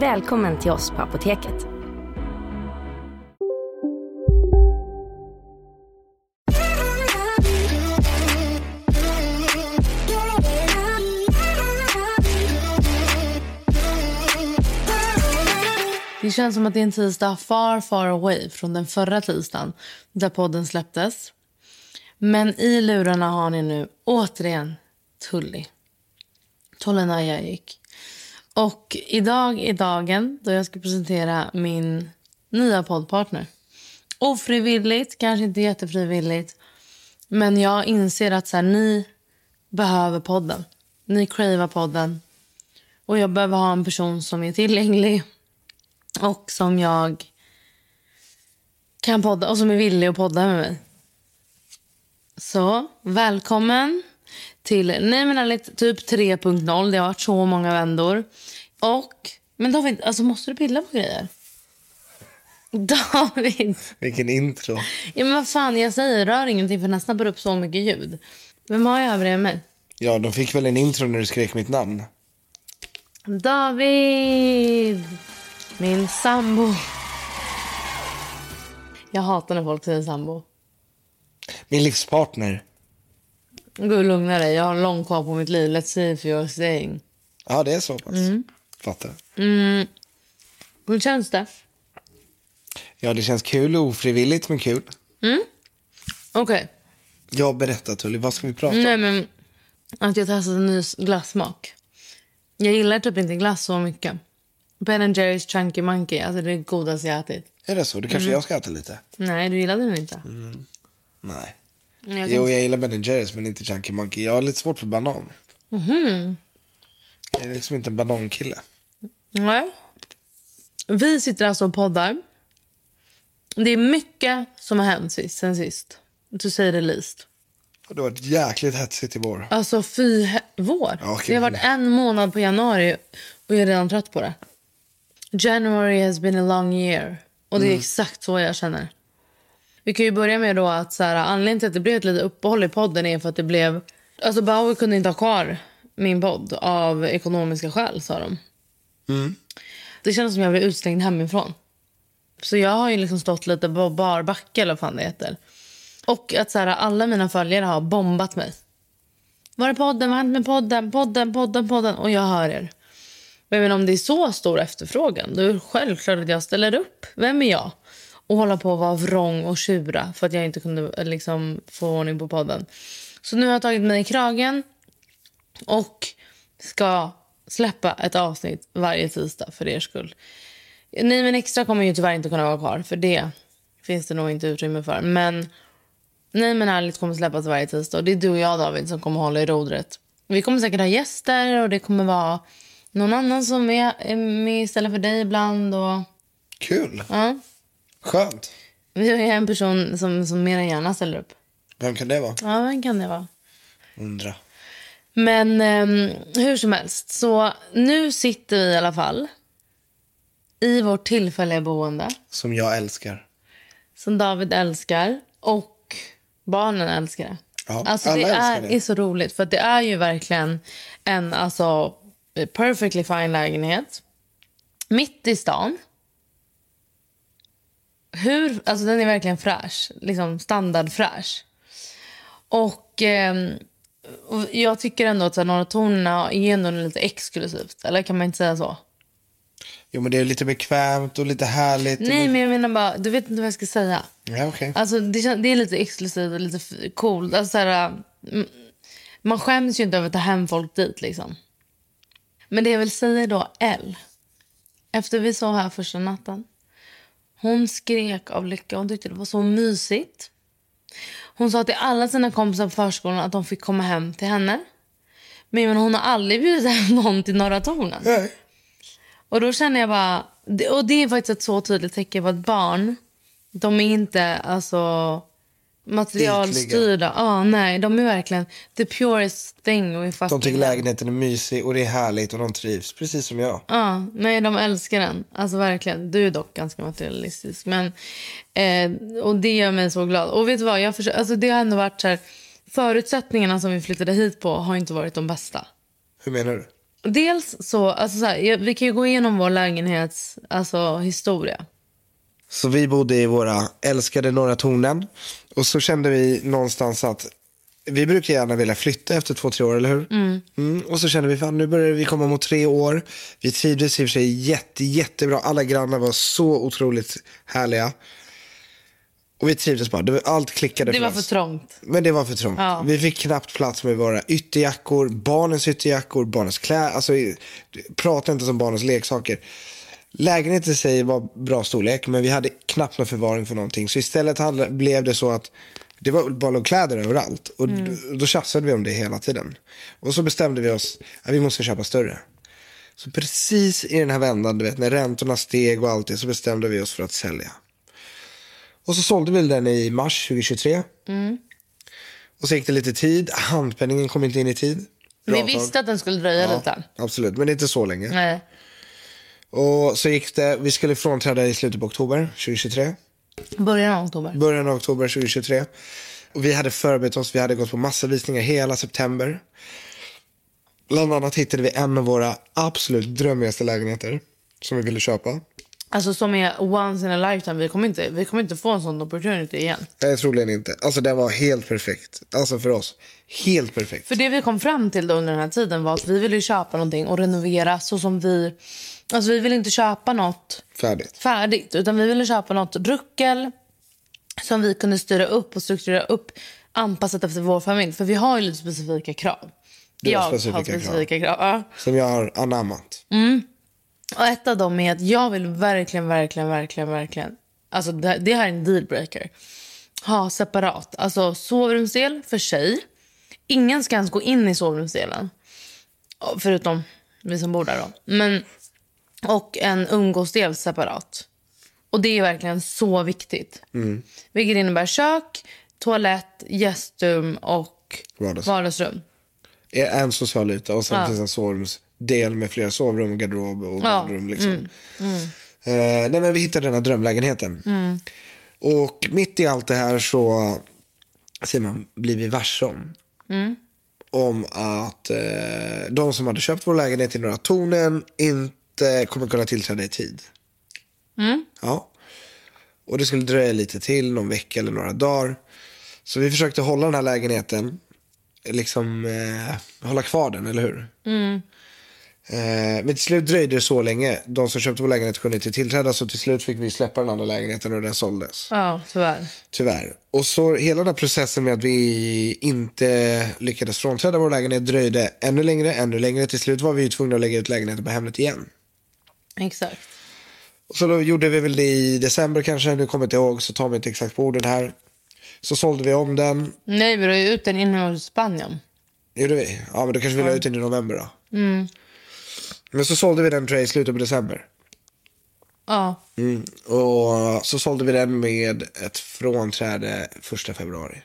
Välkommen till oss på Apoteket. Det känns som att det är en tisdag far, far away från den förra tisdagen där podden släpptes. Men i lurarna har ni nu återigen Tully. Tolenaya gick. Och idag är dagen då jag ska presentera min nya poddpartner. Ofrivilligt, kanske inte jättefrivilligt. Men jag inser att så här, ni behöver podden. Ni cravar podden. Och jag behöver ha en person som är tillgänglig och som jag kan podda och som är villig att podda med mig. Så välkommen till Nej men ärligt, typ 3.0. Det har varit så många vändor. Och, men David, alltså måste du pilla på grejer? David! Vilken intro. Ja men vad fan, jag säger rör ingenting för nästan upp så mycket ljud. Vem har jag bredvid mig? Ja, de fick väl en intro när du skrek mitt namn. David! Min sambo. Jag hatar när folk säger sambo. Min livspartner. Gå och lugna dig. Jag har långt kvar på mitt liv. Let's see if you're staying. Ja, det är så pass. Fattar. Hur känns det? Ja, det känns kul. Ofrivilligt, men kul. Okej. Jag berättar, Tully. Vad ska vi prata om? Nej, men att jag testat en ny glassmak. Jag gillar typ inte glass så mycket. Ben Jerrys Chunky Monkey. Alltså det är det godaste jag ätit. Är det så? Då kanske jag ska äta lite. Nej, du gillade den inte. Nej. Jag Jo, jag gillar Ben Jerrys, men inte Chunky Monkey. Jag har lite svårt för banan. Jag är liksom inte en banankille. Nej. Vi sitter alltså och poddar. Det är mycket som har hänt sist, sen sist. To say the least. Det har varit jäkligt hetsigt i vår. Alltså fy vår. Ja, okej. det har varit en månad på januari och jag är redan trött på det. January has been a long year. Och det är exakt så jag känner. Vi kan ju börja med då att så här, anledningen till att det blev ett litet uppehåll i podden är för att det blev... Alltså Bauer kunde inte ha kvar min podd av ekonomiska skäl, sa de. Det kändes som jag blev utslängd hemifrån. Så jag har ju liksom stått lite på bar backe eller vad fan det heter. Och att så här, alla mina följare har bombat mig. Var är podden? Vad har hänt med podden? Podden, podden, podden. Och jag hör er. Men men om det är så stor efterfrågan, då är det självklart att jag ställer upp. Vem är jag? Och hålla på att vara vrång och tjura för att jag inte kunde liksom, få ordning på podden. Så nu har jag tagit mig i kragen och ska släppa ett avsnitt varje tisdag för er skull. Nej men extra kommer ju tyvärr inte kunna vara kvar för det finns det nog inte utrymme för. Men Nej men ärligt kommer släppas varje tisdag och det är du och jag David som kommer hålla i rodret. Vi kommer säkert ha gäster och det kommer vara någon annan som är är med istället för dig ibland och Kul. ja. Skönt. Vi har ju en person som, som mer än gärna ställer upp. Vem kan det vara? Ja, vem kan det vara? Undra. Men ehm, hur som helst, så nu sitter vi i alla fall i vårt tillfälliga boende Som jag älskar. som David älskar och barnen älskar det. Ja, alltså, alla det älskar är, det. är så roligt, för det är ju verkligen en alltså, perfectly fine lägenhet. Mitt i stan. Hur, alltså den är verkligen fräsch, liksom standardfräsch. Och, ehm, och jag tycker ändå att Norra Torna är ändå lite exklusivt. Eller kan man inte säga så? Jo, men det är lite bekvämt och lite härligt. Nej, men jag menar bara, du vet inte vad jag ska säga. Ja, okej. Alltså, det, det är lite exklusivt och lite coolt. Alltså, så här, mm, man skäms ju inte över att ta hem folk dit. Liksom. Men det jag vill säga då, L. Efter vi sov här första natten. Hon skrek av lycka. Hon tyckte det var så mysigt. Hon sa till alla sina kompisar på förskolan att de fick komma hem till henne. Men, hon har aldrig bjudit hem någon till Norra Tornen. Nej. Och då känner jag bara... Och det är faktiskt ett så tydligt tecken på att barn, de är inte alltså materialstyrda. Ja, nej, de är verkligen the purest thing. We De tycker lägenheten är mysig och det är härligt och de trivs. Precis som jag. Ja, nej, de älskar den. Alltså verkligen. Du är dock ganska materialistisk. Men, eh, och det gör mig så glad. Och vet du vad? Jag försö- alltså, det har ändå varit så här, förutsättningarna som vi flyttade hit på har inte varit de bästa. Hur menar du? Dels så, alltså så här, vi kan ju gå igenom vår lägenhets alltså, historia. Så vi bodde i våra älskade Norra Tornen. Och så kände vi någonstans att vi brukar gärna vilja flytta efter två, tre år, eller hur? Mm. Och så kände vi, fan nu börjar vi komma mot tre år. Vi trivdes i och för sig jätte, jättebra. Alla grannar var så otroligt härliga. Och vi trivdes bara. Var, allt klickade Det för var oss. för trångt. Men det var för trångt. Ja. Vi fick knappt plats med våra ytterjackor, barnens ytterjackor, barnens kläder. Alltså, prata inte som barnens leksaker. Lägenheten i sig var bra storlek, men vi hade knappt någon förvaring för någonting. Så istället hade, blev det så att det var bara kläder överallt. Och Mm. då, tjafsade vi om det hela tiden. Och så bestämde vi oss att vi måste köpa större. Så precis i den här vändan, du vet, när räntorna steg och allt det, så bestämde vi oss för att sälja. Och så sålde vi den i mars 2023. Och så gick det lite tid. Handpenningen kom inte in i tid. Vi visste att den skulle dröja lite. Absolut, men inte så länge. Nej. Och så gick det, vi skulle frånträda i slutet på oktober 2023. Början av oktober. Början av oktober 2023. Och vi hade förberett oss, vi hade gått på massa visningar hela september. Bland annat hittade vi en av våra absolut drömmigaste lägenheter som vi ville köpa. Alltså som är once in a lifetime. Vi kommer inte, vi kommer inte få en sån opportunity igen. Nej, troligen inte. Alltså den var helt perfekt. Alltså för oss. Helt perfekt. För det vi kom fram till under den här tiden var att vi ville köpa någonting och renovera så som vi... Alltså vi ville inte köpa något Färdigt. färdigt utan vi ville köpa något ruckel som vi kunde styra upp och strukturera upp anpassat efter vår familj. För vi har ju lite specifika krav. Du har jag specifika har krav. specifika krav. Ja. Som jag har anammat. Och ett av dem är att jag vill verkligen, verkligen, verkligen, verkligen... Alltså det, det här är en dealbreaker. Ha separat. Alltså sovrumsdel för sig. Ingen ska ens gå in i sovrumsdelen. Förutom vi som bor där då. Men, och en umgåsdel separat. Och det är verkligen så viktigt. Mm. Vilket innebär kök, toalett, gästrum och Vardagsrum. vardagsrum. En social yta och sen Ja. finns en sovrumsdel med flera sovrum, garderob och Ja. Mm. badrum. Liksom. Eh, nej, men vi hittade den här drömlägenheten. Och mitt i allt det här så säger man, blir vi varse om. Mm. Om att eh, de som hade köpt vår lägenhet i Norra Tornen inte kommer kunna tillträda i tid. Mm. Ja. Och det skulle dröja lite till, någon vecka eller några dagar. Så vi försökte hålla den här lägenheten, liksom eh, hålla kvar den, eller hur? Eh, men till slut dröjde det så länge. De som köpte vår lägenhet kunde inte tillträda så till slut fick vi släppa den andra lägenheten och den såldes. Ja, tyvärr. Tyvärr. Och så hela den här processen med att vi inte lyckades frånträda vår lägenhet dröjde ännu längre, ännu längre. Till slut var vi tvungna att lägga ut lägenheten på Hemnet igen. Exakt. Och så då gjorde vi väl det i december kanske, nu kommer jag inte ihåg, så tar vi inte exakt på orden här. Så sålde vi om den. Nej, vi la ju ut den hos Spanien. Gjorde vi? Ja, men då kanske vi la ut den i november då. Men så sålde vi den tror jag, i slutet på december. Ja. Mm. Och så sålde vi den med ett frånträde första februari.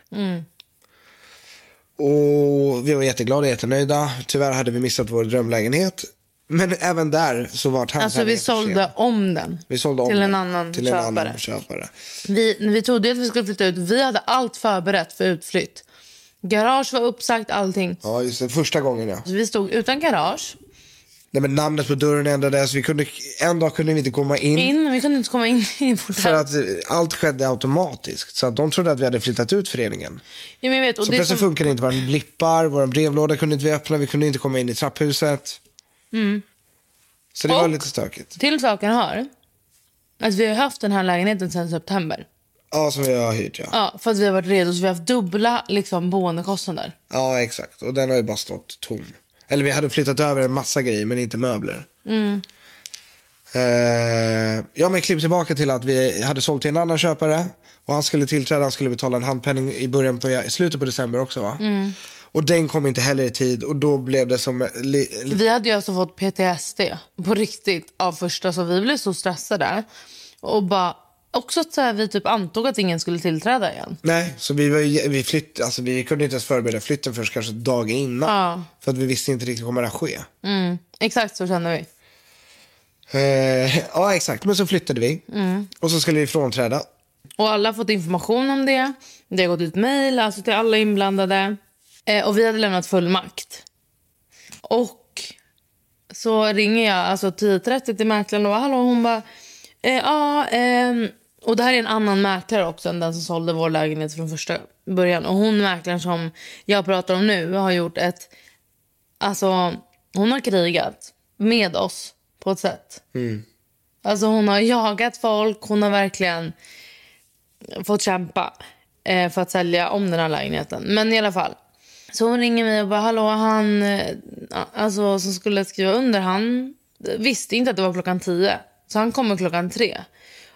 Och vi var jätteglada, jättenöjda. Tyvärr hade vi missat vår drömlägenhet. Men även där så var Alltså handpenningen vi sålde om den. vi sålde om till en annan till en köpare. annan köpare. Vi, vi trodde att vi skulle flytta ut, vi hade allt förberett för utflytt. Garage var uppsagt, allting. Ja, just det. Första gången ja. Så vi stod utan garage. Nej, men namnet på dörren ändrades. Vi kunde, en dag kunde vi inte komma in. In, vi kunde inte komma in i vårt För att allt skedde automatiskt. Så att de trodde att vi hade flyttat ut föreningen. Ja, men vet, och Så det plötsligt som, funkade inte våra blippar, våra brevlåda kunde inte vi öppna, vi kunde inte komma in i trapphuset. Så det var Och- lite stökigt. Till saken hör att vi har haft den här lägenheten sedan september. Ja, som vi har hyrt ja. Ja, för att vi har varit redo så vi har haft dubbla liksom, boendekostnader. Ja, exakt. Och den har ju bara stått tom. Eller vi hade flyttat över en massa grejer, men inte möbler. Eh, ja, men klipp tillbaka till att vi hade sålt till en annan köpare. Och han skulle tillträda, han skulle betala en handpenning i början på, i slutet på december också va? Och den kom inte heller i tid och då blev det som... Li, Vi hade ju alltså fått PTSD på riktigt av första så vi blev så stressade. Och bara, också att så här, vi typ antog att ingen skulle tillträda igen. nej, så vi, var, ju- vi, flytt, alltså, vi kunde inte ens förbereda flytten förrän kanske dagen innan. Ja. För att vi visste inte riktigt kommer det att ske. Mm, exakt så kände vi. Eh, ja, exakt. Men så flyttade vi. Och så skulle vi frånträda. Och alla har fått information om det. Det har gått ut mejl alltså till alla inblandade. Eh, och vi hade lämnat fullmakt. Och så ringer jag alltså 10.30 till mäklaren och bara, hallå hon bara eh, ja ehm, och det här är en annan mäklare också än den som sålde vår lägenhet från första början. Och hon mäklaren som jag pratar om nu har gjort ett alltså hon har krigat med oss på ett sätt. Alltså hon har jagat folk, hon har verkligen fått kämpa eh, för att sälja om den här lägenheten. Men i alla fall. Så hon ringer mig och bara, hallå han eh, alltså, som skulle skriva under, han visste inte att det var klockan tio. Så han kommer klockan tre.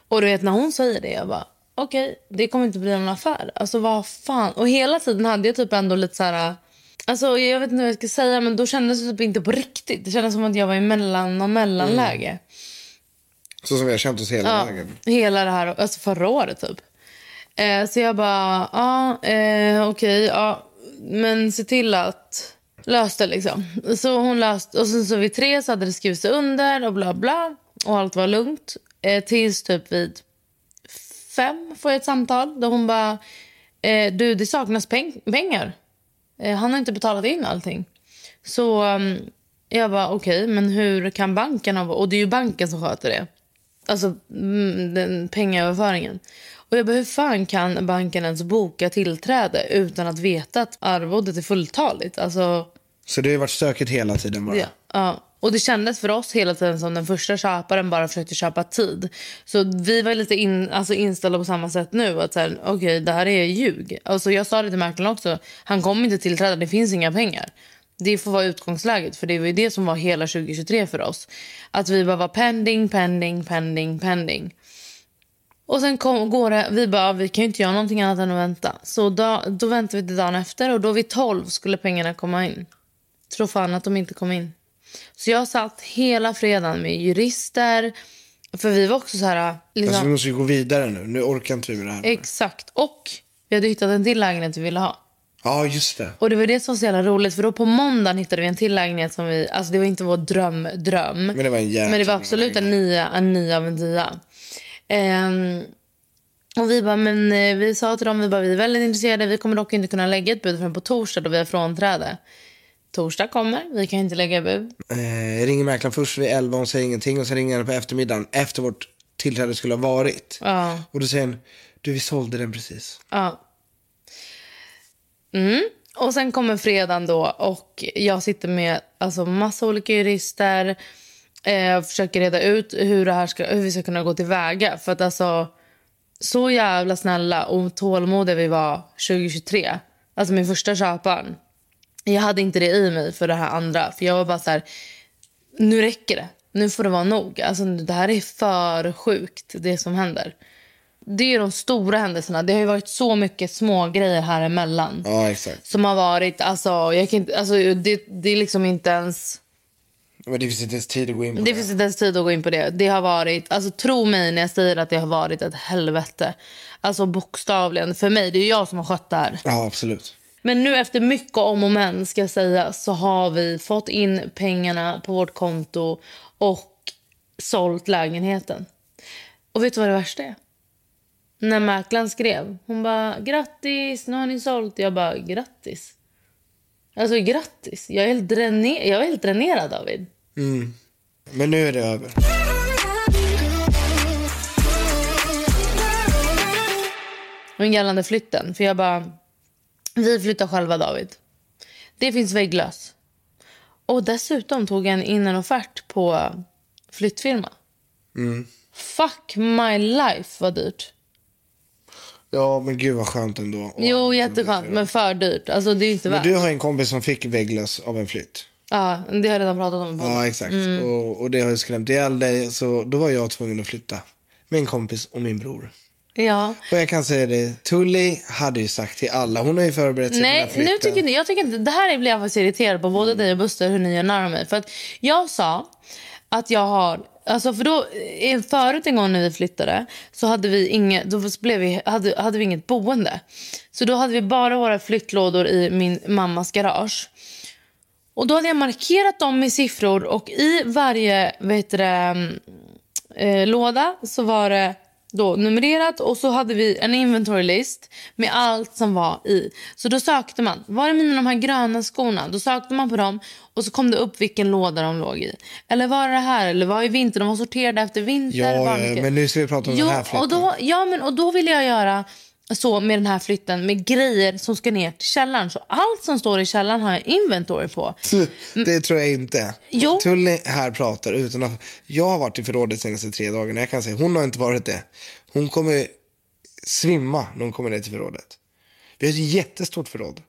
Och du vet när hon säger det, jag bara, okej, det kommer inte bli någon affär. Alltså vad fan. Och hela tiden hade jag typ ändå lite så här, alltså jag vet inte vad jag ska säga, men då kändes det typ inte på riktigt. Det kändes som att jag var i mellan och mellanläge. Så som vi har känt oss hela Ja, vägen. hela det här, alltså förra året typ. Eh, så jag bara, ja, eh, okej, ja, men se till att lösa det liksom. Så hon löste, och sen så vid tre så hade det skrivits under och bla bla. Och allt var lugnt. Eh, tills typ vid fem får jag ett samtal där hon bara, eh, du det saknas peng- pengar. Eh, han har inte betalat in allting. Så um, jag bara, okej, men hur kan banken ha... Och det är ju banken som sköter det. Alltså mm, den pengaöverföringen. Och jag bara, hur fan kan banken ens boka tillträde utan att veta att arvodet är fulltaligt? Alltså, Så det har varit stökigt hela tiden bara. ja. ja. Och det kändes för oss hela tiden som den första köparen bara försökte köpa tid. Så vi var lite in, alltså inställda på samma sätt nu. Att så här, okej, det här är ljug. Alltså jag sa det till mäklaren också. Han kommer inte tillträda, det finns inga pengar. Det får vara utgångsläget, för det var ju det som var hela 2023 för oss. Att vi bara var pending, pending, pending, pending. Och sen kom, går det, vi bara, vi kan ju inte göra någonting annat än att vänta. Så då, då väntar vi till dagen efter och då vid 12 skulle pengarna komma in. Tror fan att de inte kom in. Så jag satt hela fredagen med jurister. För vi var också så här... Liksom, Alltså, vi måste ju gå vidare nu. Nu orkar inte vi med det här. Exakt. Och vi hade hittat en till lägenhet vi ville ha. Ja, just det. Och det var det som var så jävla roligt. För då på måndagen hittade vi en till lägenhet som vi... Alltså det var inte vår dröm, dröm. Men det var en jäkla Men det var absolut en nia, en nia av en tia. Ehm, och vi bara, men eh, vi sa till dem, vi bara, vi är väldigt intresserade. Vi kommer dock inte kunna lägga ett bud förrän på torsdag då vi har frånträde. Torsdag kommer, vi kan inte lägga bud. Eh, ringer mäklaren först vid 11 och säger ingenting. Och sen ringer han på eftermiddagen efter vårt tillträde skulle ha varit. Ja. Och då säger han, du vi sålde den precis. Ja. Mm. Och sen kommer fredagen då och jag sitter med alltså, massa olika jurister eh, försöker reda ut hur, det här ska, hur vi ska kunna gå tillväga. För att alltså, så jävla snälla och tålmodiga vi var 2023. Alltså min första köparen. Jag hade inte det i mig för det här andra. För jag var bara så här, nu räcker det. Nu får det vara nog. Alltså, det här är för sjukt, det som händer. Det är de stora händelserna. Det har ju varit så mycket små grejer här emellan. Ja, exakt. Som har varit, alltså, jag kan inte, alltså det, det är liksom inte ens... Men det finns inte ens tid att gå in på Det det. finns inte ens tid att gå in på det. Det har varit, alltså tro mig när jag säger att det har varit ett helvete. Alltså bokstavligen. För mig, det är jag som har skött det här. Ja, absolut. Men nu efter mycket om och men ska jag säga så har vi fått in pengarna på vårt konto och sålt lägenheten. Och vet du vad det värsta är? När mäklaren skrev, hon bara grattis, nu har ni sålt. Jag bara grattis. Alltså grattis. Jag är helt, dräner- jag är helt dränerad David. Men nu är det över. Men gällande flytten, för jag bara... Vi flyttar själva, David. Det finns vägglös. Och dessutom tog jag in en offert på flyttfirma. Mm. Fuck my life vad dyrt. Ja, men gud vad skönt ändå. Jo, jätteskönt, men för dyrt. Alltså det är inte Men värt. du har en kompis som fick vägglöss av en flytt. Ja, det har jag redan pratat om. Ja, exakt. Mm. Och, och det har ju skrämt ihjäl dig. Så då var jag tvungen att flytta. Med en kompis och min bror. Ja. Och jag kan säga det, Tully hade ju sagt till alla, hon har ju förberett sig Nej, för nu tycker inte, jag tycker inte, det här blir jag faktiskt irriterad på både dig och Buster hur ni gör narr mig. För att jag sa att jag har, alltså för då, förut en gång när vi flyttade så hade vi inget, då blev vi, hade, hade vi inget boende. Så då hade vi bara våra flyttlådor i min mammas garage. Och då hade jag markerat dem med siffror och i varje vet det, eh, låda så var det då numrerat och så hade vi en inventory list med allt som var i. Så då sökte man, var är mina de här gröna skorna? Då sökte man på dem och så kom det upp vilken låda de låg i. Eller var är det här? Eller var är vinter? De var sorterade efter vinter. Ja, ja, men nu ska vi prata om jo, den här och då, ja, men och då vill jag göra så med den här flytten med grejer som ska ner till källaren. Så allt som står i källaren har jag inventory på. Det tror jag inte. Jo. Tully här pratar utan att... Jag har varit i förrådet senaste tre dagarna. Jag kan säga, hon har inte varit det. Hon kommer svimma när hon kommer ner till förrådet. Vi har ett jättestort förråd.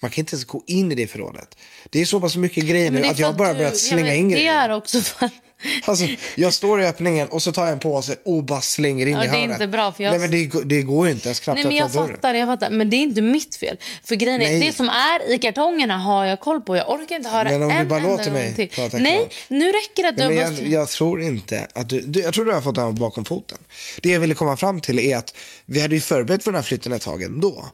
Man kan inte ens gå in i det förrådet. Det är så pass mycket grejer nu det att jag bara börjat slänga ja, in Det grejer. är också för... Alltså, jag står i öppningen och så tar jag en påse och bara slänger in Ja, i det är hörnet. inte bra, för jag- Nej, men det, går- det går ju inte knappt Nej, men jag fattar, jag fattar. Men det är inte mitt fel. För grejen är, det som är i kartongerna har jag koll på. Jag orkar inte höra Men om du bara låter mig prata Nej, nu räcker det att du Nej, jag, jag tror inte att du, du... Jag tror du har fått det här bakom foten. Det jag ville komma fram till är att vi hade ju förberett för den här flytten ett tag ändå.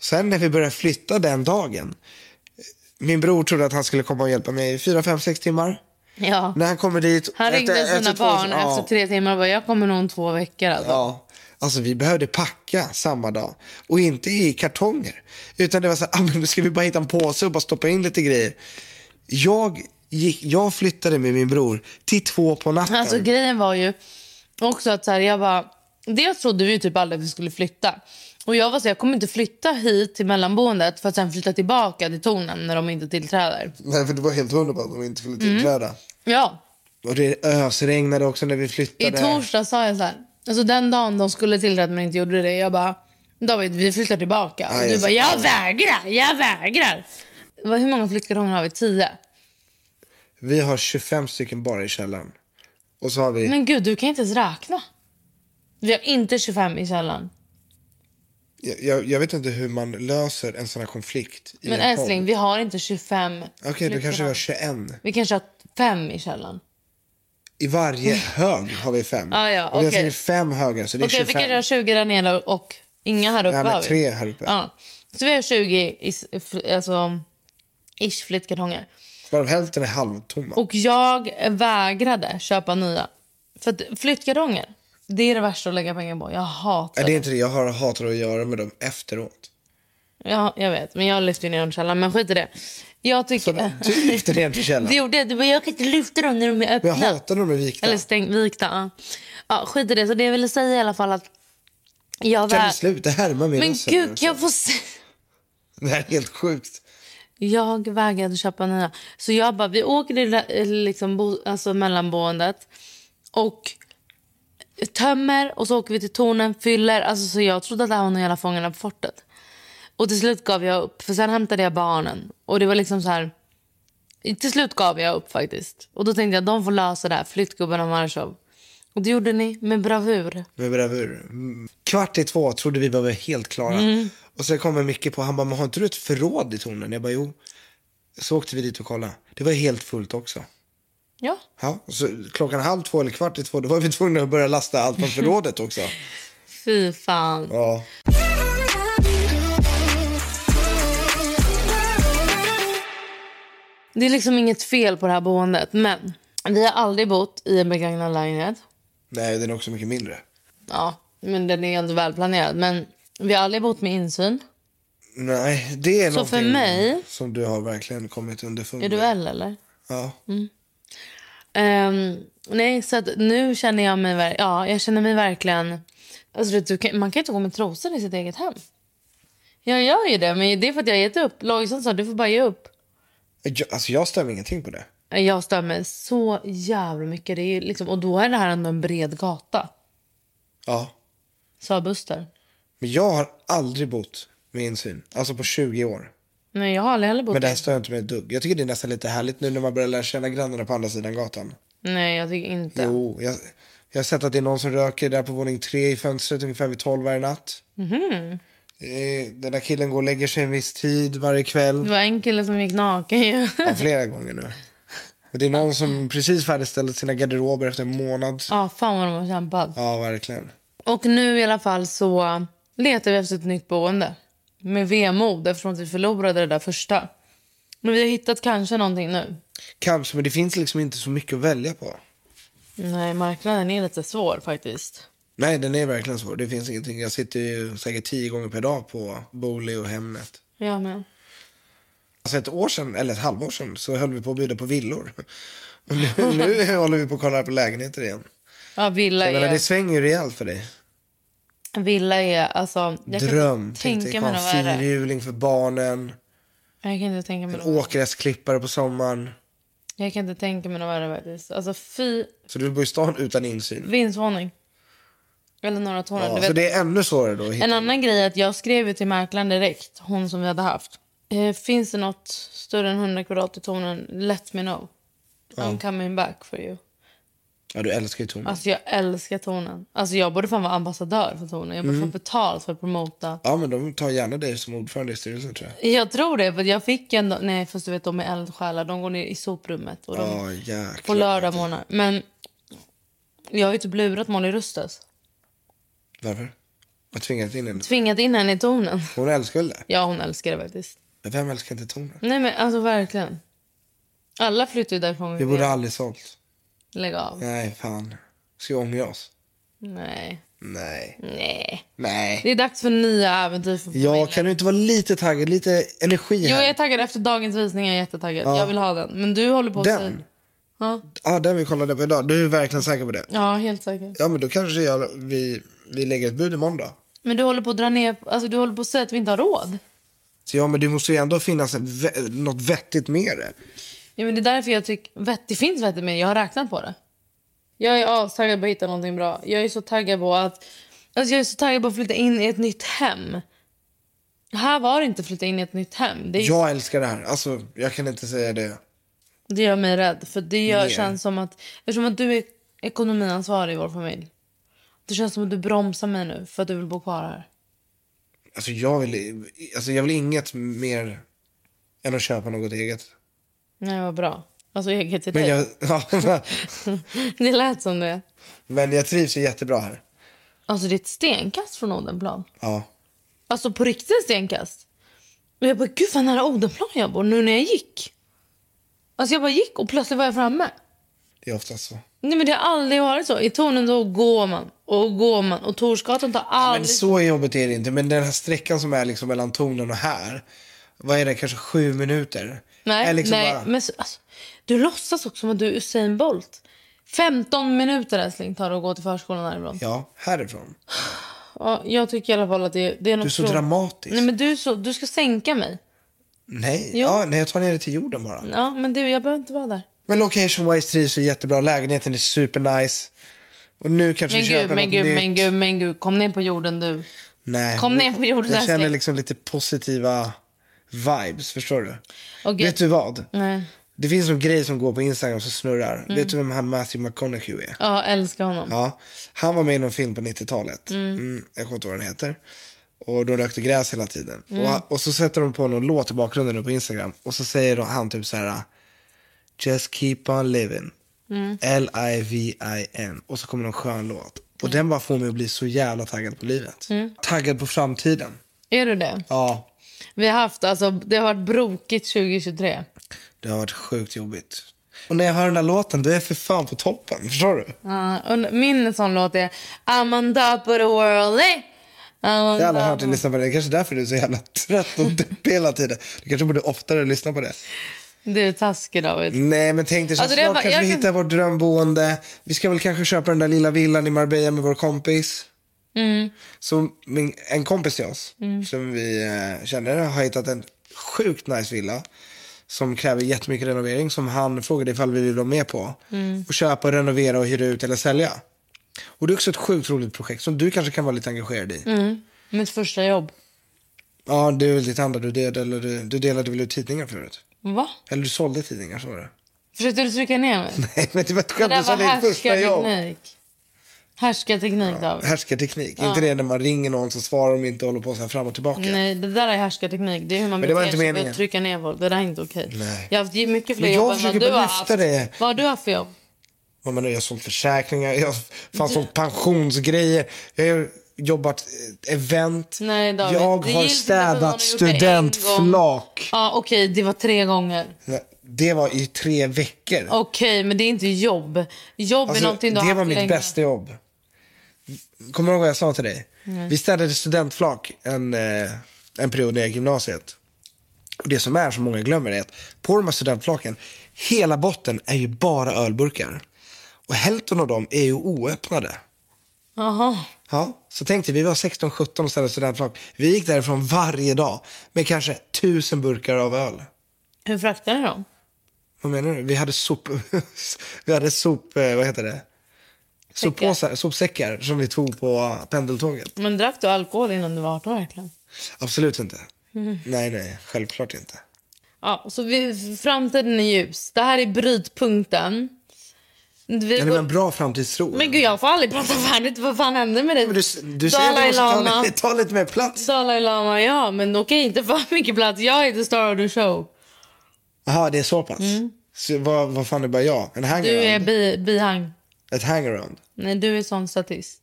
Sen när vi började flytta den dagen. Min bror trodde att han skulle komma och hjälpa mig i fyra, fem, sex timmar. Ja. När han kommer dit... Han ringde sina två- barn ja, efter tre timmar och bara, jag kommer nog om två veckor. Alltså. Ja. Alltså vi behövde packa samma dag. Och inte i kartonger. Utan det var så här, ah, men ska vi bara hitta en påse och bara stoppa in lite grejer. Jag, gick, jag flyttade med min bror till två på natten. Alltså grejen var ju också att så här, jag bara... Dels trodde vi typ aldrig att vi skulle flytta. Och jag var så jag kommer inte flytta hit till mellanboendet för att sen flytta tillbaka till tornen när de inte tillträder. Nej, för det var helt hundra på att de inte skulle Mm. tillträda. Ja, Och det ösregnade också när vi i flyttade. torsdag sa jag så här. Alltså den dagen de skulle tillträda men inte gjorde det. Jag bara, David vi flyttar tillbaka. Ja, och du bara, jag vägrar, jag vägrar. Hur många flyttkartonger har vi? Tio? Vi har 25 stycken bara i källaren. Och så har vi... Men gud, du kan inte ens räkna. Vi har inte 25 i källaren. Jag, jag, jag vet inte hur man löser en sån här konflikt. I Men en älskling, podd. vi har inte 25 Okej, då kanske vi har flyttkartonger. 21. Vi kanske har fem i källaren. I varje hög har vi fem. Ah, ja, och vi har okej. säkert fem högar, så det är Okej, vi 25. kanske har 20 där nere och inga här uppe. Nej, men vi. tre här uppe. Ja. Så vi har 20 is, alltså, ish flyttkartonger. Varav hälften är halvtomma. Och jag vägrade köpa nya. För att flyttkartonger, det är det värsta att lägga pengar på. Jag hatar det är inte det. Jag har hatar att göra med dem efteråt. Ja, jag vet, men jag lyfter ner dem i källaren. Men skit i det. Jag tycker... Du lyfter ner till källaren. Det gjorde jag. Du bara, jag kan inte lyfta dem när de är Men öppna. jag hatar när de är vikta. Eller stäng, vikta. Ja. ja, skit i det. Så det jag ville säga i alla fall att... Jag Kan du sluta härma min Men röst? gud, kan jag få se? Det här är helt sjukt. Jag vägrade köpa nya. Så jag bara, vi åker till eh, liksom, bo, alltså mellanboendet och tömmer och så åker vi till tornen, fyller. Alltså, så jag trodde att det här var någon jävla Fångarna på fortet. Och till slut gav jag upp, för sen hämtade jag barnen. Och det var liksom så här... Till slut gav jag upp faktiskt. Och då tänkte jag, de får lösa det här, flyttgubben och Marshall. Och det gjorde ni med bravur. Med bravur. Kvart i två trodde vi var helt klara. Mm. Och så kommer Micke på, han bara, men har inte du ett förråd i tornen? Jag bara, jo. Så åkte vi dit och kollade. Det var helt fullt också. Ja. Ja, så klockan halv två eller kvart i två, då var vi tvungna att börja lasta allt från förrådet också. Fy fan. Ja. Det är liksom inget fel på det här boendet. Men vi har aldrig bott i en begagnad lägenhet. Nej, den är också mycket mindre. Ja, men den är ändå välplanerad. Men vi har aldrig bott med insyn. Nej, det är Så för mig- som du har verkligen kommit underfund Är du med. L eller? Ja. Ehm, nej, så att nu känner jag mig... Ja, jag känner mig verkligen... Alltså, du, kan, man kan inte gå med trosor i sitt eget hem. Jag gör ju det, men det är för att jag har gett upp. Lojsan sa du får bara ge upp. Jag, alltså jag stämmer ingenting på det. Jag stör mig så jävla mycket. Det är liksom, och då är det här ändå en bred gata. Ja. Sa Buster. Men jag har aldrig bott med insyn. Alltså på 20 år. Nej, jag har aldrig heller bott Men det här stör inte mig ett dugg. Jag tycker det är nästan lite härligt nu när man börjar lära känna grannarna på andra sidan gatan. Nej, jag tycker inte. Jo, jag, jag har sett att det är någon som röker där på våning tre i fönstret ungefär vid 12 varje natt. Eh, Den där killen går och lägger sig en viss tid varje kväll. Det var en kille som gick naken ju. Ja, flera gånger nu. Och det är någon som precis färdigställt sina garderober efter en månad. Ja, fan vad de har kämpat. Ja, verkligen. Och nu i alla fall så letar vi efter ett nytt boende. Med vemod eftersom att vi förlorade det där första. Men vi har hittat kanske någonting nu. Kanske, men det finns liksom inte så mycket att välja på. Nej, marknaden är lite svår faktiskt. Nej, den är verkligen svår. Det finns ingenting. Jag sitter ju säkert tio gånger per dag på Booli och Hemnet. Ja, men. Alltså ett år sedan, eller ett halvår sedan, så höll vi på att bjuda på villor. Nu, nu håller vi på att kolla på lägenheter igen. Ja, villa är... det svänger ju rejält för dig. Villa är alltså... Jag Dröm. inte Tänk tänka dig en fyrhjuling för barnen. Jag kan inte tänka mig En åkgräsklippare på sommaren. Jag kan inte tänka mig något värre faktiskt. Alltså fy... Så du bor i stan utan insyn. Vindsvåning. Eller några torn. Ja, så det är ännu svårare då. En annan grej är att jag skrev till mäklaren direkt, hon som vi hade haft. Eh, finns det något större än 100 kvadrat i tonen, let me know. I'm coming back for you. Ja, du älskar ju tonen. Alltså jag älskar tonen. Alltså jag borde fan vara ambassadör för tonen. Jag borde Mm. få betalt för att promota. Ja, men de tar gärna dig som ordförande i styrelsen tror jag. Jag tror det, för jag fick ändå... Nej, fast du vet, de är eldsjälar. De går ner i soprummet och de Ja, jäklar. på lördagmorgnar. Men jag har ju typ lurat Molly Rustas. Varför? Har tvingat in henne? Tvingat in henne i tonen. Hon älskar väl det? Ja, hon älskar det faktiskt. Men vem älskar inte tonen? Nej, men alltså verkligen. Alla flyttar ju därifrån. Vi borde aldrig sålt. Lägg av. Nej, fan. Ska vi ångra oss? Nej. Nej. Nej. Nej. Det är dags för nya äventyr för familjen. Ja, kan du inte vara lite taggad? Lite energi Jo, här. jag är taggad efter dagens visning. Jag är jättetaggad. Ja. Jag vill ha den. Men du håller på. Den? Ja. Ja, den vi kollade på idag. Du är verkligen säker på det? ja, helt säker. Ja, men då kanske jag, vi, vi lägger ett bud imorgon då. Men du håller på att dra ner... Alltså, du håller på att säga att vi inte har råd. Så ja, men det måste ju ändå finnas en, något vettigt med det. Ja, men det är därför jag tycker... Vett, det finns vett med Jag har räknat på det. Jag är astaggad på att hitta någonting bra. Jag är så taggad på att... Alltså jag är så taggad på att flytta in i ett nytt hem. Här var det inte flytta in i ett nytt hem. Det, är, Jag älskar det här. Alltså, jag kan inte säga det. det gör mig rädd. För det gör, känns som att... Eftersom att du är ekonomiansvarig i vår familj. Det känns som att du bromsar mig nu för att du vill bo kvar här. Alltså jag vill, alltså jag vill inget mer än att köpa något eget. Nej, vad bra. Alltså eget till Men dig. jag, ja, Det lät som det. men jag trivs ju jättebra här. Alltså det är ett stenkast från Odenplan. Ja. Alltså på riktigt stenkast. Och jag bara, gud vad nära Odenplan jag bor nu när jag gick. Alltså jag bara gick och plötsligt var jag framme. Det är oftast så. Nej men det har aldrig varit så. I tornen då går man och går man och Torsgatan tar Men aldrig... så jobbigt är det inte. Men den här sträckan som är liksom mellan tornen och här. Vad är det, kanske sju minuter? Nej, liksom nej. bara- Men så, alltså, du låtsas också som att du är Usain Bolt. 15 minuter älskling tar det att gå till förskolan härifrån. Ja, härifrån. Ja, jag tycker i alla fall att det, det är något Du är så tro- dramatisk. Nej men du, så, du ska sänka mig. Nej, Jo. ja, nej, jag tar ner det till jorden bara. Ja men du, jag behöver inte vara där. Men location wise trivs vi jättebra. Lägenheten är supernice. Och nu kanske Men vi gud, köper men något gud, nytt. men gud, men gud. Kom ner på jorden du. Nej. Kom ner på jorden, Jag känner liksom lite positiva vibes, förstår du? Okej. Vet du vad? Nej. Det finns en grej som går på Instagram som snurrar. Mm. Vet du vem han Matthew McConaughey är? Ja, älskar honom. Ja, han var med i någon film på 90-talet. Mm. jag kommer inte ihåg vad den heter. Och de rökte gräs hela tiden. Mm. Och, och så sätter de på någon låt i bakgrunden nu på Instagram. Och så säger han typ så här. Just keep on living. Mm. L-I-V-I-N. Och så kommer någon skön låt. Och den bara får mig att bli så jävla taggad på livet. Mm. Taggad på framtiden. Är du det? Ja, Vi har haft, alltså, det har varit brokigt 2023. det har varit sjukt jobbigt. Och när jag hör den här låten, då är jag för fan på toppen. Förstår du? Ja, och min sån låt är I'm on top of the world, eh? Jag har aldrig hört dig lyssna på det. Det är kanske därför du är så jävla trött och deppig hela tiden. Du kanske borde oftare lyssna på det. Du är taskig David. Nej, men tänk dig så Alltså, snart kanske vi kan- hittar vårt drömboende. Vi ska väl kanske köpa den där lilla villan i Marbella med vår kompis. Mm. Så min, en kompis till oss som vi eh, känner har hittat en sjukt nice villa. som kräver jättemycket renovering som han frågade ifall vi vill vara med på. Mm. Och köpa, renovera och hyra ut eller sälja. Och det är också ett sjukt roligt projekt som du kanske kan vara lite engagerad i. Mm. Mitt första jobb. Ja, det är väl ditt andra. Du delade, du delade väl ut tidningar förut? Va? Eller du sålde tidningar, så var det. Försökte du trycka ner mig? Nej, men det var ett Det skämt. där Du sa var härskarteknik. Härskarteknik, David. Härskarteknik. Inte det när man ringer någon så svarar de inte och håller på så här fram och tillbaka. Nej, det där är härskarteknik. Det är hur man beter inte sig meningen. att trycka ner folk. Det där är inte okej. Nej. Jag har haft mycket fler jobb än vad du har haft. det. Vad har du haft för jobb? Menar du? Jag har sålt försäkringar, jag har fan sålt pensionsgrejer. Jag har jobbat eh, event. Nej, David, jag det har städat studentflak. Ja, okej, det var tre gånger. Det var i tre veckor. Okej, men det är inte jobb. Jobb är Alltså, någonting du har det var mitt länge. bästa jobb. Kommer du ihåg vad jag sa till dig? Vi städade studentflak en, eh, en period när jag gick gymnasiet. Och det som är, som många glömmer, är att på de här studentflaken, hela botten är ju bara ölburkar. Och hälften av dem är ju oöppnade. Jaha. Ja, så tänkte vi, var 16-17 och ställde studentflak. Vi gick därifrån varje dag med kanske tusen burkar av öl. Hur fraktar ni dem? Vad menar du? Vi hade sop... vi hade sop... eh, Vad heter det? Soppåsar, sopsäckar som vi tog på pendeltåget. Men drack du alkohol innan du var 18 verkligen? Absolut inte. Nej, nej. Självklart inte. Ja, så vi, framtiden är ljus. Det här är brytpunkten. Vi, det var en bra framtidstro. men gud, jag får aldrig prata färdigt. Vad fan hände med dig? Du, du säger att Dalai ta, Lama. lite- ta lite mer plats. Dalai Lama, ja. Men okej, inte för mycket plats. Jag är the star of the show. Jaha, det är så pass. Så vad, vad fan är bara jag? En Du är hangaround? bi, bihang. Ett hangaround? Nej, du är sån statist.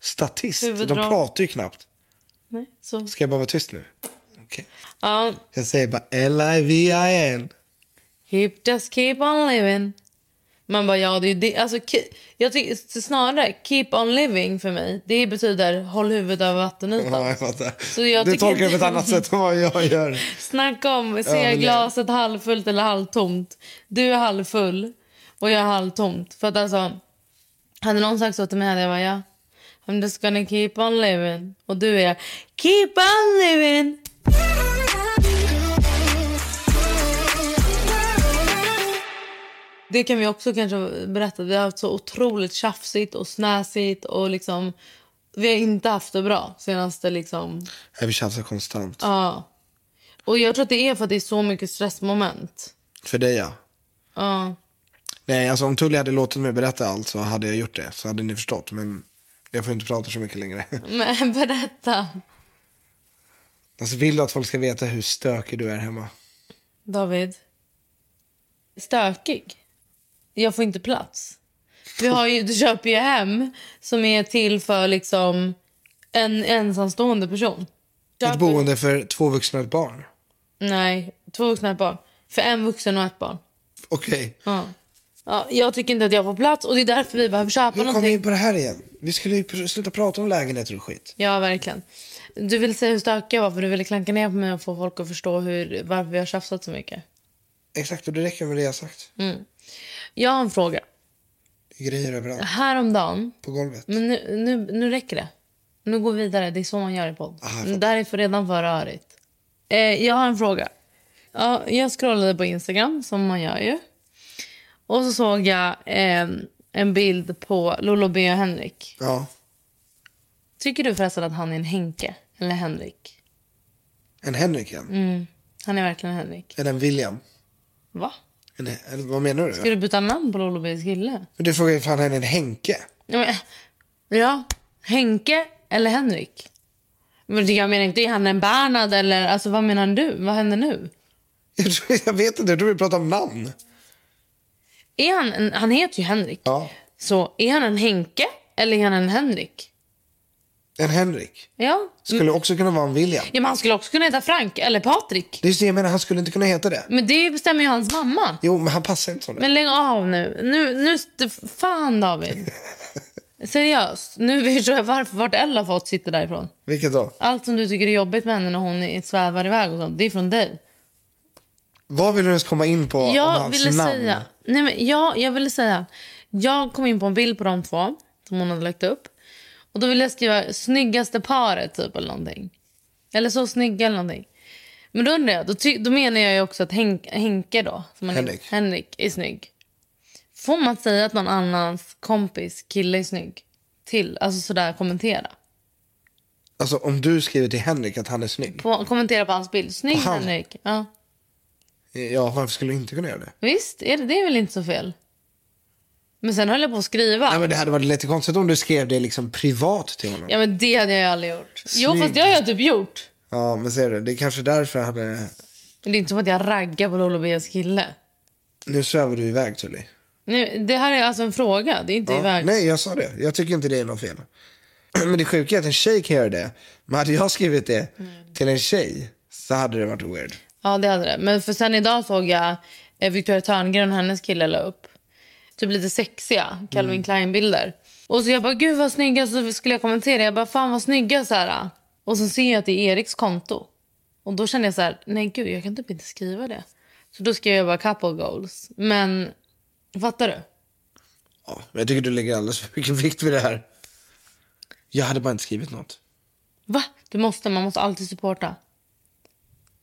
Statist? Huvudroll. De pratar ju knappt. Nej, så. Ska jag bara vara tyst nu? Okej. Ja, Jag säger bara L-I-V-I-N. keep, just keep on living. Man bara, ja, det är det. Alltså, jag tycker snarare keep on living för mig. Det betyder håll huvudet över vattenytan. Ja, jag fattar. Så jag du tolkar det på ett annat sätt än vad jag gör. Snacka om, Ja, se men det- glaset halvfullt eller halvtomt. Du är halvfull och jag är halvtomt. För att alltså, hade någon sagt så till mig hade jag bara, ja. I'm just gonna keep on living. Och du är keep on living. Det kan vi också kanske berätta. Vi har haft så otroligt tjafsigt och snäsigt och liksom vi har inte haft det bra senaste liksom Jag vill tjafsa konstant. Ja. Och jag tror att det är för att det är så mycket stressmoment. För dig, ja. Ja. Nej, alltså om Tully hade låtit mig berätta allt så hade jag gjort det. Så hade ni förstått. Men jag får inte prata så mycket längre. Men berätta. Alltså vill du att folk ska veta hur stökig du är hemma? David. Stökig. Jag får inte plats. Vi har ju, du köper ju hem som är till för liksom en ensamstående person. Ett Köper- boende för två vuxna och ett barn. Nej, två vuxna och ett barn. För en vuxen och ett barn. Okej. Ja. Ja, jag tycker inte att jag får plats och det är därför vi behöver köpa Nu kommer vi någonting. in på det här igen. Vi skulle ju pr- sluta prata om lägenheter och skit. Ja, verkligen. Du vill säga hur stökig jag var för du ville klanka ner på mig och få folk att förstå hur, varför vi har tjafsat så mycket. Exakt, och det räcker med det jag har sagt. Jag har en fråga. Det grejer överallt. Häromdagen, På golvet. men nu, nu, nu räcker det. Nu går vi vidare. Det är så man gör i podd. Aha, jag fattar. Det här är för redan för rörigt. Eh, jag har en fråga. Ja, jag scrollade på Instagram, som man gör ju. Och så såg jag eh, en bild på Lolo B och Henrik. Ja. Tycker du förresten att han är en Henke eller Henrik? En Henrik igen. Mm. Han är verkligen en Henrik. Eller en William. Va? En, en, vad menar du? Ska du byta namn på Lolo B's kille? Men Du frågar ju fan han är en Henke. Ja, men, ja, Henke eller Henrik? Men jag menar inte, är han en Bernhard eller alltså vad menar du? Vad händer nu? Jag, tror, jag vet inte, jag tror vi pratar om namn. Är han, en, han heter ju Henrik. Ja. Så är han en Henke eller är han en Henrik? En Henrik. Ja. Skulle också kunna vara en William. ja men han skulle också kunna heta Frank eller Patrik. Det är just det jag menar, han skulle inte kunna heta det. Men det bestämmer ju hans mamma. Jo, men han passar inte som det. Men lägg av nu. Nu, nu fan David. Seriöst. Nu förstår jag varför vart Ella fått sitta därifrån. Vilket då? Allt som du tycker är jobbigt med henne när hon är- svävar iväg och sånt, det är från dig. Vad vill du ens komma in på om Jag hans ville namn? säga, nej men jag, jag ville säga, jag kom in på en bild på de två som hon hade lagt upp. Och då ville jag skriva snyggaste paret typ eller någonting. Eller så snygga eller någonting. Men då undrar jag, då, ty- då menar jag också att Henk, Henke då, som han Henrik. Henrik är snygg. Får man säga att någon annans kompis kille är snygg? Till, alltså sådär kommentera. Alltså om du skriver till Henrik att han är snygg. På, kommentera på hans bild. Snygg? Henrik. Ja. Ja, varför skulle du inte kunna göra det? Visst, är det, det är väl inte så fel? Men sen höll jag på att skriva. Nej, men det hade varit lite konstigt om du skrev det liksom privat till honom. Ja men det hade jag ju aldrig gjort. Jo Snygg. fast det har jag typ gjort. Ja, men ser du, det är kanske därför han är... Men det är inte som att jag raggar på Lolo Bias kille. Nu svävar du iväg Tully. Nu, det här är alltså en fråga, det är inte Ja, iväg. nej, jag sa det. Jag tycker inte det är något fel. Men det sjuka är att en tjej kan göra det. Men hade jag skrivit det till en tjej så hade det varit weird. Ja det hade det. Men för sen idag såg jag eh, Victoria Törngren och hennes kille la upp. Typ lite sexiga Calvin Klein-bilder. Och så jag bara, gud vad snygga. Så skulle jag kommentera. Jag bara, fan vad snygga så här. Och så ser jag att det är Eriks konto. Och då kände jag så här, nej gud jag kan typ inte skriva det. Så då skrev jag bara couple goals. Men, fattar du? Ja, men jag tycker du lägger alldeles för mycket vikt vid det här. Jag hade bara inte skrivit något. Va? Du måste, man måste alltid supporta.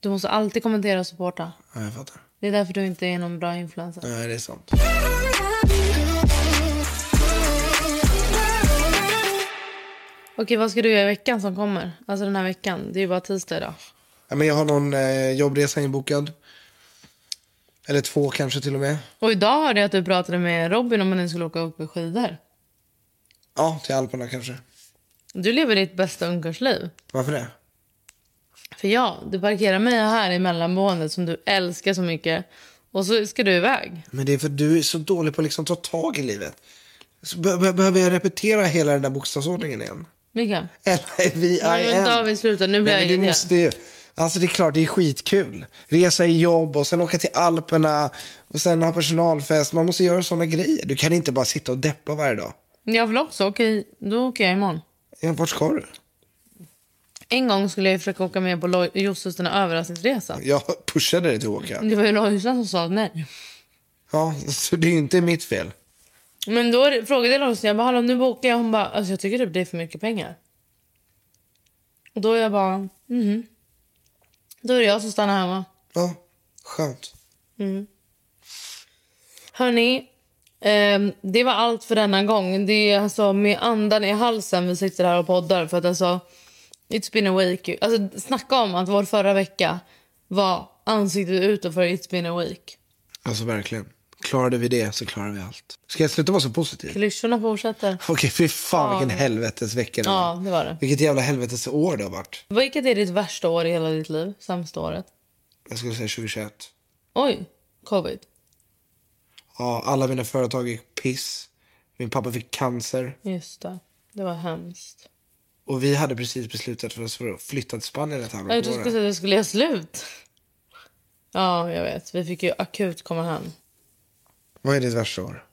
Du måste alltid kommentera och supporta. Ja, jag fattar. Det är därför du inte är någon bra influencer. Nej, det är sant. Okej, vad ska du göra i veckan som kommer? Alltså den här veckan. Det är ju bara tisdag idag. Ja, men jag har någon eh, jobbresa inbokad. Eller två kanske till och med. Och idag hörde jag att du pratade med Robin om att ni skulle åka upp i skidor. Ja, till Alperna kanske. Du lever ditt bästa ungkarlsliv. Varför det? För ja, du parkerar mig här i mellanboendet som du älskar så mycket. Och så ska du iväg. Men det är för att du är så dålig på att liksom ta tag i livet. Så be- be- behöver jag repetera hela den där bokstavsordningen igen? Mikael. L-I-V-I-N. Men David, sluta. Nu blir Nej, jag irriterad. måste ju... Alltså det är klart, det är skitkul. Resa i jobb och sen åka till Alperna och sen ha personalfest. Man måste göra sådana grejer. Du kan inte bara sitta och deppa varje dag. Jag vill också. Okej, då åker jag imorgon. Ja, vart ska du? En gång skulle jag försöka åka med på den här överraskningsresan. Jag pushade dig till att åka. Det var ju Lojsan som sa nej. Ja, så det är inte mitt fel. Men då frågade jag Lojsan, jag bara, hallå nu bokar jag. Hon bara, alltså jag tycker typ det är för mycket pengar. Och då är jag bara, mhm. Då är det jag som stannar hemma. Ja, skönt. Hörni, ehm, det var allt för denna gång. Det är alltså med andan i halsen vi sitter här och poddar. För att alltså, it's been a week. Alltså, snacka om att vår förra vecka var ansiktet utåt för It's been a week. Alltså verkligen. Klarade vi det så klarar vi allt. Ska jag sluta vara så positiv? Klyschorna fortsätter. Okej, fy fan vilken helvetes vecka det Ja, var. det var det. Vilket jävla helvetes år det har varit. Vilket är ditt värsta år i hela ditt liv? Sämsta året? Jag skulle säga 2021. Oj, covid. Ja, alla mina företag gick piss. Min pappa fick cancer. Just det. Det var hemskt. Och vi hade precis beslutat för oss för att flytta till Spanien ett Jag halvår. trodde du skulle säga att det skulle göra slut. Ja, jag vet. Vi fick ju akut komma hem. Vad är ditt värsta år?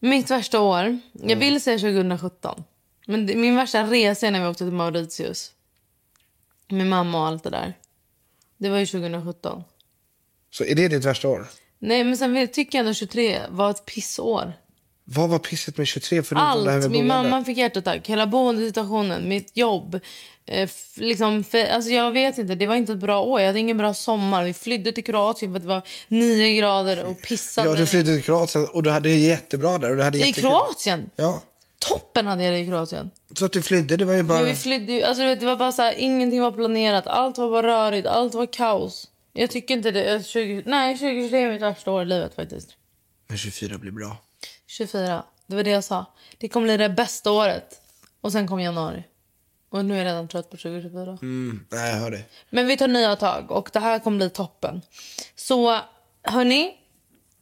Mitt värsta år? Jag vill säga 2017. Men min värsta resa är när vi åkte till Mauritius. Med mamma och allt det där. Det var ju 2017. Så är det ditt värsta år? Nej, men sen tycker jag ändå 23 var ett pissår. Vad var pisset med 23 förutom det här Allt. med Min boende? mamma fick hjärtattack. Hela boendesituationen, mitt jobb. Eh, liksom, för, alltså jag vet inte, det var inte ett bra år. Jag hade ingen bra sommar. Vi flydde till Kroatien för att det var nio grader och pissade. Ja, du flyttade till Kroatien och du hade det jättebra där. Och du hade I jättekul. Kroatien? Ja. Toppen hade jag det i Kroatien. Så att du flydde, det var ju bara... Ja, vi flydde, alltså, vet, det var bara så här, ingenting var planerat. Allt var bara rörigt. Allt var kaos. Jag tycker inte det. eh, 20, nej, 2023 är mitt värsta år i livet faktiskt. Men 24 blir bra. 24. Det var det jag sa. Det kommer bli det bästa året. Och sen kom januari. Och nu är jag redan trött på 2024. Mm, nej, jag hör det. Men vi tar nya tag och det här kommer bli toppen. Så hörni.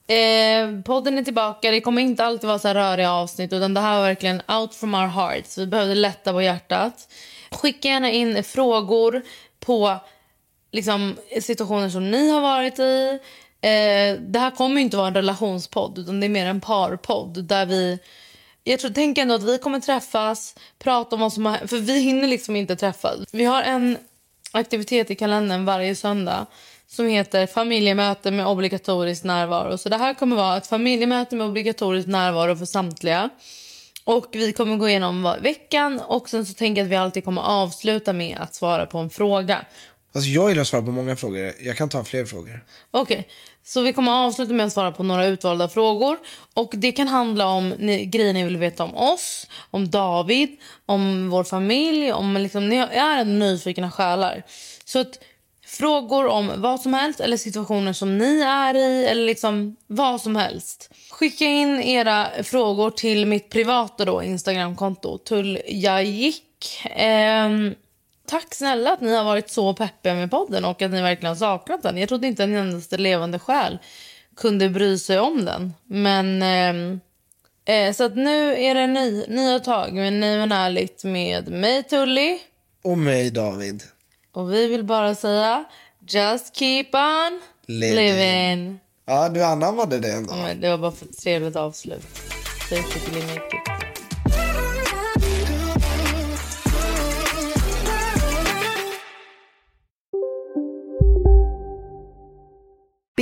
Eh, podden är tillbaka. Det kommer inte alltid vara så här röriga avsnitt utan det här var verkligen out from our hearts. Vi behövde lätta på hjärtat. Skicka gärna in frågor på liksom, situationer som ni har varit i. Eh, det här kommer inte vara en relationspodd utan det är mer en parpodd där vi jag tror, tänk ändå att vi kommer träffas, prata om vad som har För vi hinner liksom inte träffas. Vi har en aktivitet i kalendern varje söndag som heter familjemöte med obligatorisk närvaro. Så det här kommer vara ett familjemöte med obligatorisk närvaro för samtliga. Och vi kommer gå igenom veckan och sen så tänker jag att vi alltid kommer avsluta med att svara på en fråga. Alltså jag gillar att svara på många frågor. Jag kan ta fler frågor. Okej, så vi kommer att avsluta med att svara på några utvalda frågor. Och Det kan handla om ni, grejer ni vill veta om oss, om David, om vår familj. Om liksom, ni är en nyfikna själar. Så att frågor om vad som helst eller situationer som ni är i eller liksom vad som helst. Skicka in era frågor till mitt privata då, Instagramkonto, tulljajik. Ehm, tack snälla att ni har varit så peppiga med podden och att ni verkligen saknat den. Jag trodde inte en endaste levande själ kunde bry sig om den. Men ehm, eh, så att nu är det ny, nya tag med Ny men ärligt med mig Tully. Och mig David. Och vi vill bara säga just keep on Living. living. Ja, du anammade det ändå. Men det var bara för ett trevligt avslut. Take it.